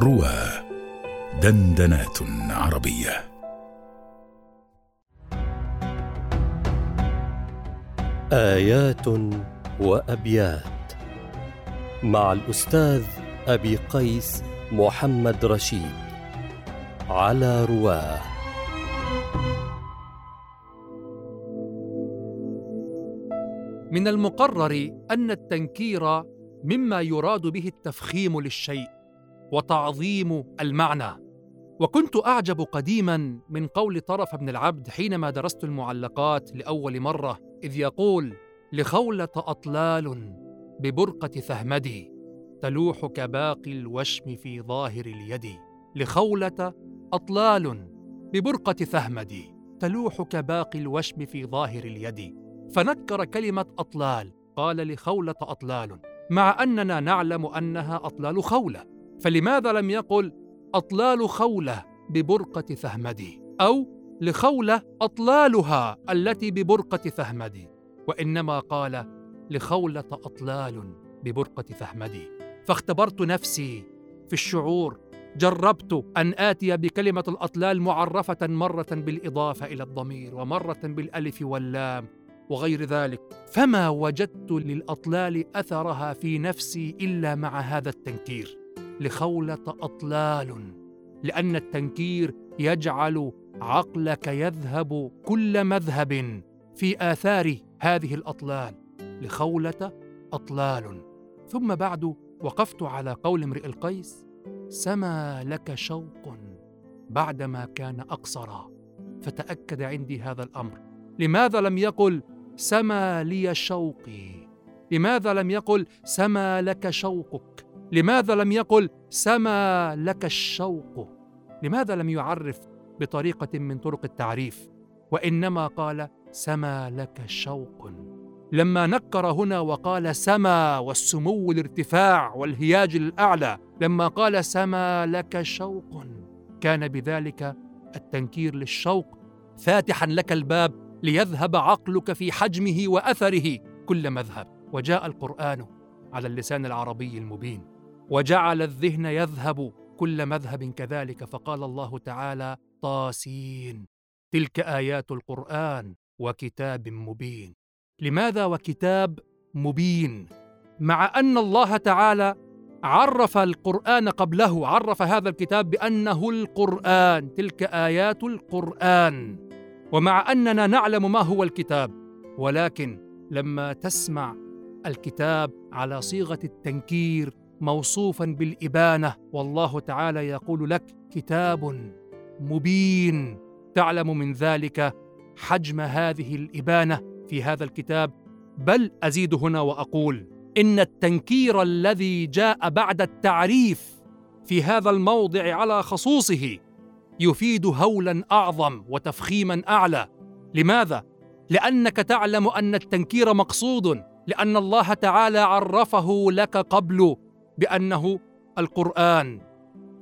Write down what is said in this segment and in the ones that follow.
روى دندنات عربية. آيات وأبيات مع الأستاذ أبي قيس محمد رشيد على رواه. من المقرر أن التنكير مما يراد به التفخيم للشيء. وتعظيم المعنى. وكنت أعجب قديما من قول طرف بن العبد حينما درست المعلقات لأول مرة إذ يقول لخولة أطلال ببرقة ثهمدي تلوح كباقي الوشم في ظاهر اليد. لخولة أطلال ببرقة ثهمدي تلوح كباقي الوشم في ظاهر اليد. فنكر كلمة أطلال قال لخولة أطلال مع أننا نعلم أنها أطلال خولة. فلماذا لم يقل أطلال خولة ببرقة ثهمدي؟ أو لخولة أطلالها التي ببرقة ثهمدي. وإنما قال لخولة أطلال ببرقة ثهمدي. فاختبرت نفسي في الشعور جربت أن آتي بكلمة الأطلال معرفة مرة بالإضافة إلى الضمير ومرة بالألف واللام وغير ذلك. فما وجدت للأطلال أثرها في نفسي إلا مع هذا التنكير. لخولة أطلال لأن التنكير يجعل عقلك يذهب كل مذهب في آثار هذه الأطلال. لخولة أطلال. ثم بعد وقفت على قول امرئ القيس سما لك شوق بعدما كان اقصرا فتأكد عندي هذا الأمر. لماذا لم يقل سما لي شوقي؟ لماذا لم يقل سما لك شوقك؟ لماذا لم يقل سما لك الشوق؟ لماذا لم يعرف بطريقة من طرق التعريف؟ وإنما قال سما لك شوق. لما نكر هنا وقال سما والسمو والارتفاع والهياج الأعلى لما قال سما لك شوق كان بذلك التنكير للشوق فاتحا لك الباب ليذهب عقلك في حجمه وأثره كل مذهب. وجاء القرآن على اللسان العربي المبين. وجعل الذهن يذهب كل مذهب كذلك فقال الله تعالى طاسين. تلك آيات القرآن وكتاب مبين. لماذا وكتاب مبين؟ مع أن الله تعالى عرف القرآن قبله عرف هذا الكتاب بأنه القرآن تلك آيات القرآن. ومع أننا نعلم ما هو الكتاب ولكن لما تسمع الكتاب على صيغة التنكير موصوفا بالإبانة. والله تعالى يقول لك كتاب مبين. تعلم من ذلك حجم هذه الإبانة في هذا الكتاب. بل أزيد هنا وأقول إن التنكير الذي جاء بعد التعريف في هذا الموضع على خصوصه يفيد هولا أعظم وتفخيما أعلى. لماذا؟ لأنك تعلم أن التنكير مقصود. لأن الله تعالى عرفه لك قبل. بأنه القرآن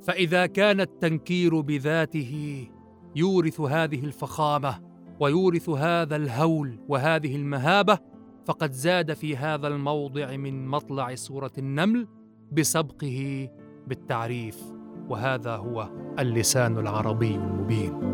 فإذا كان التنكير بذاته يورث هذه الفخامة ويورث هذا الهول وهذه المهابة فقد زاد في هذا الموضع من مطلع سورة النمل بسبقه بالتعريف وهذا هو اللسان العربي المبين.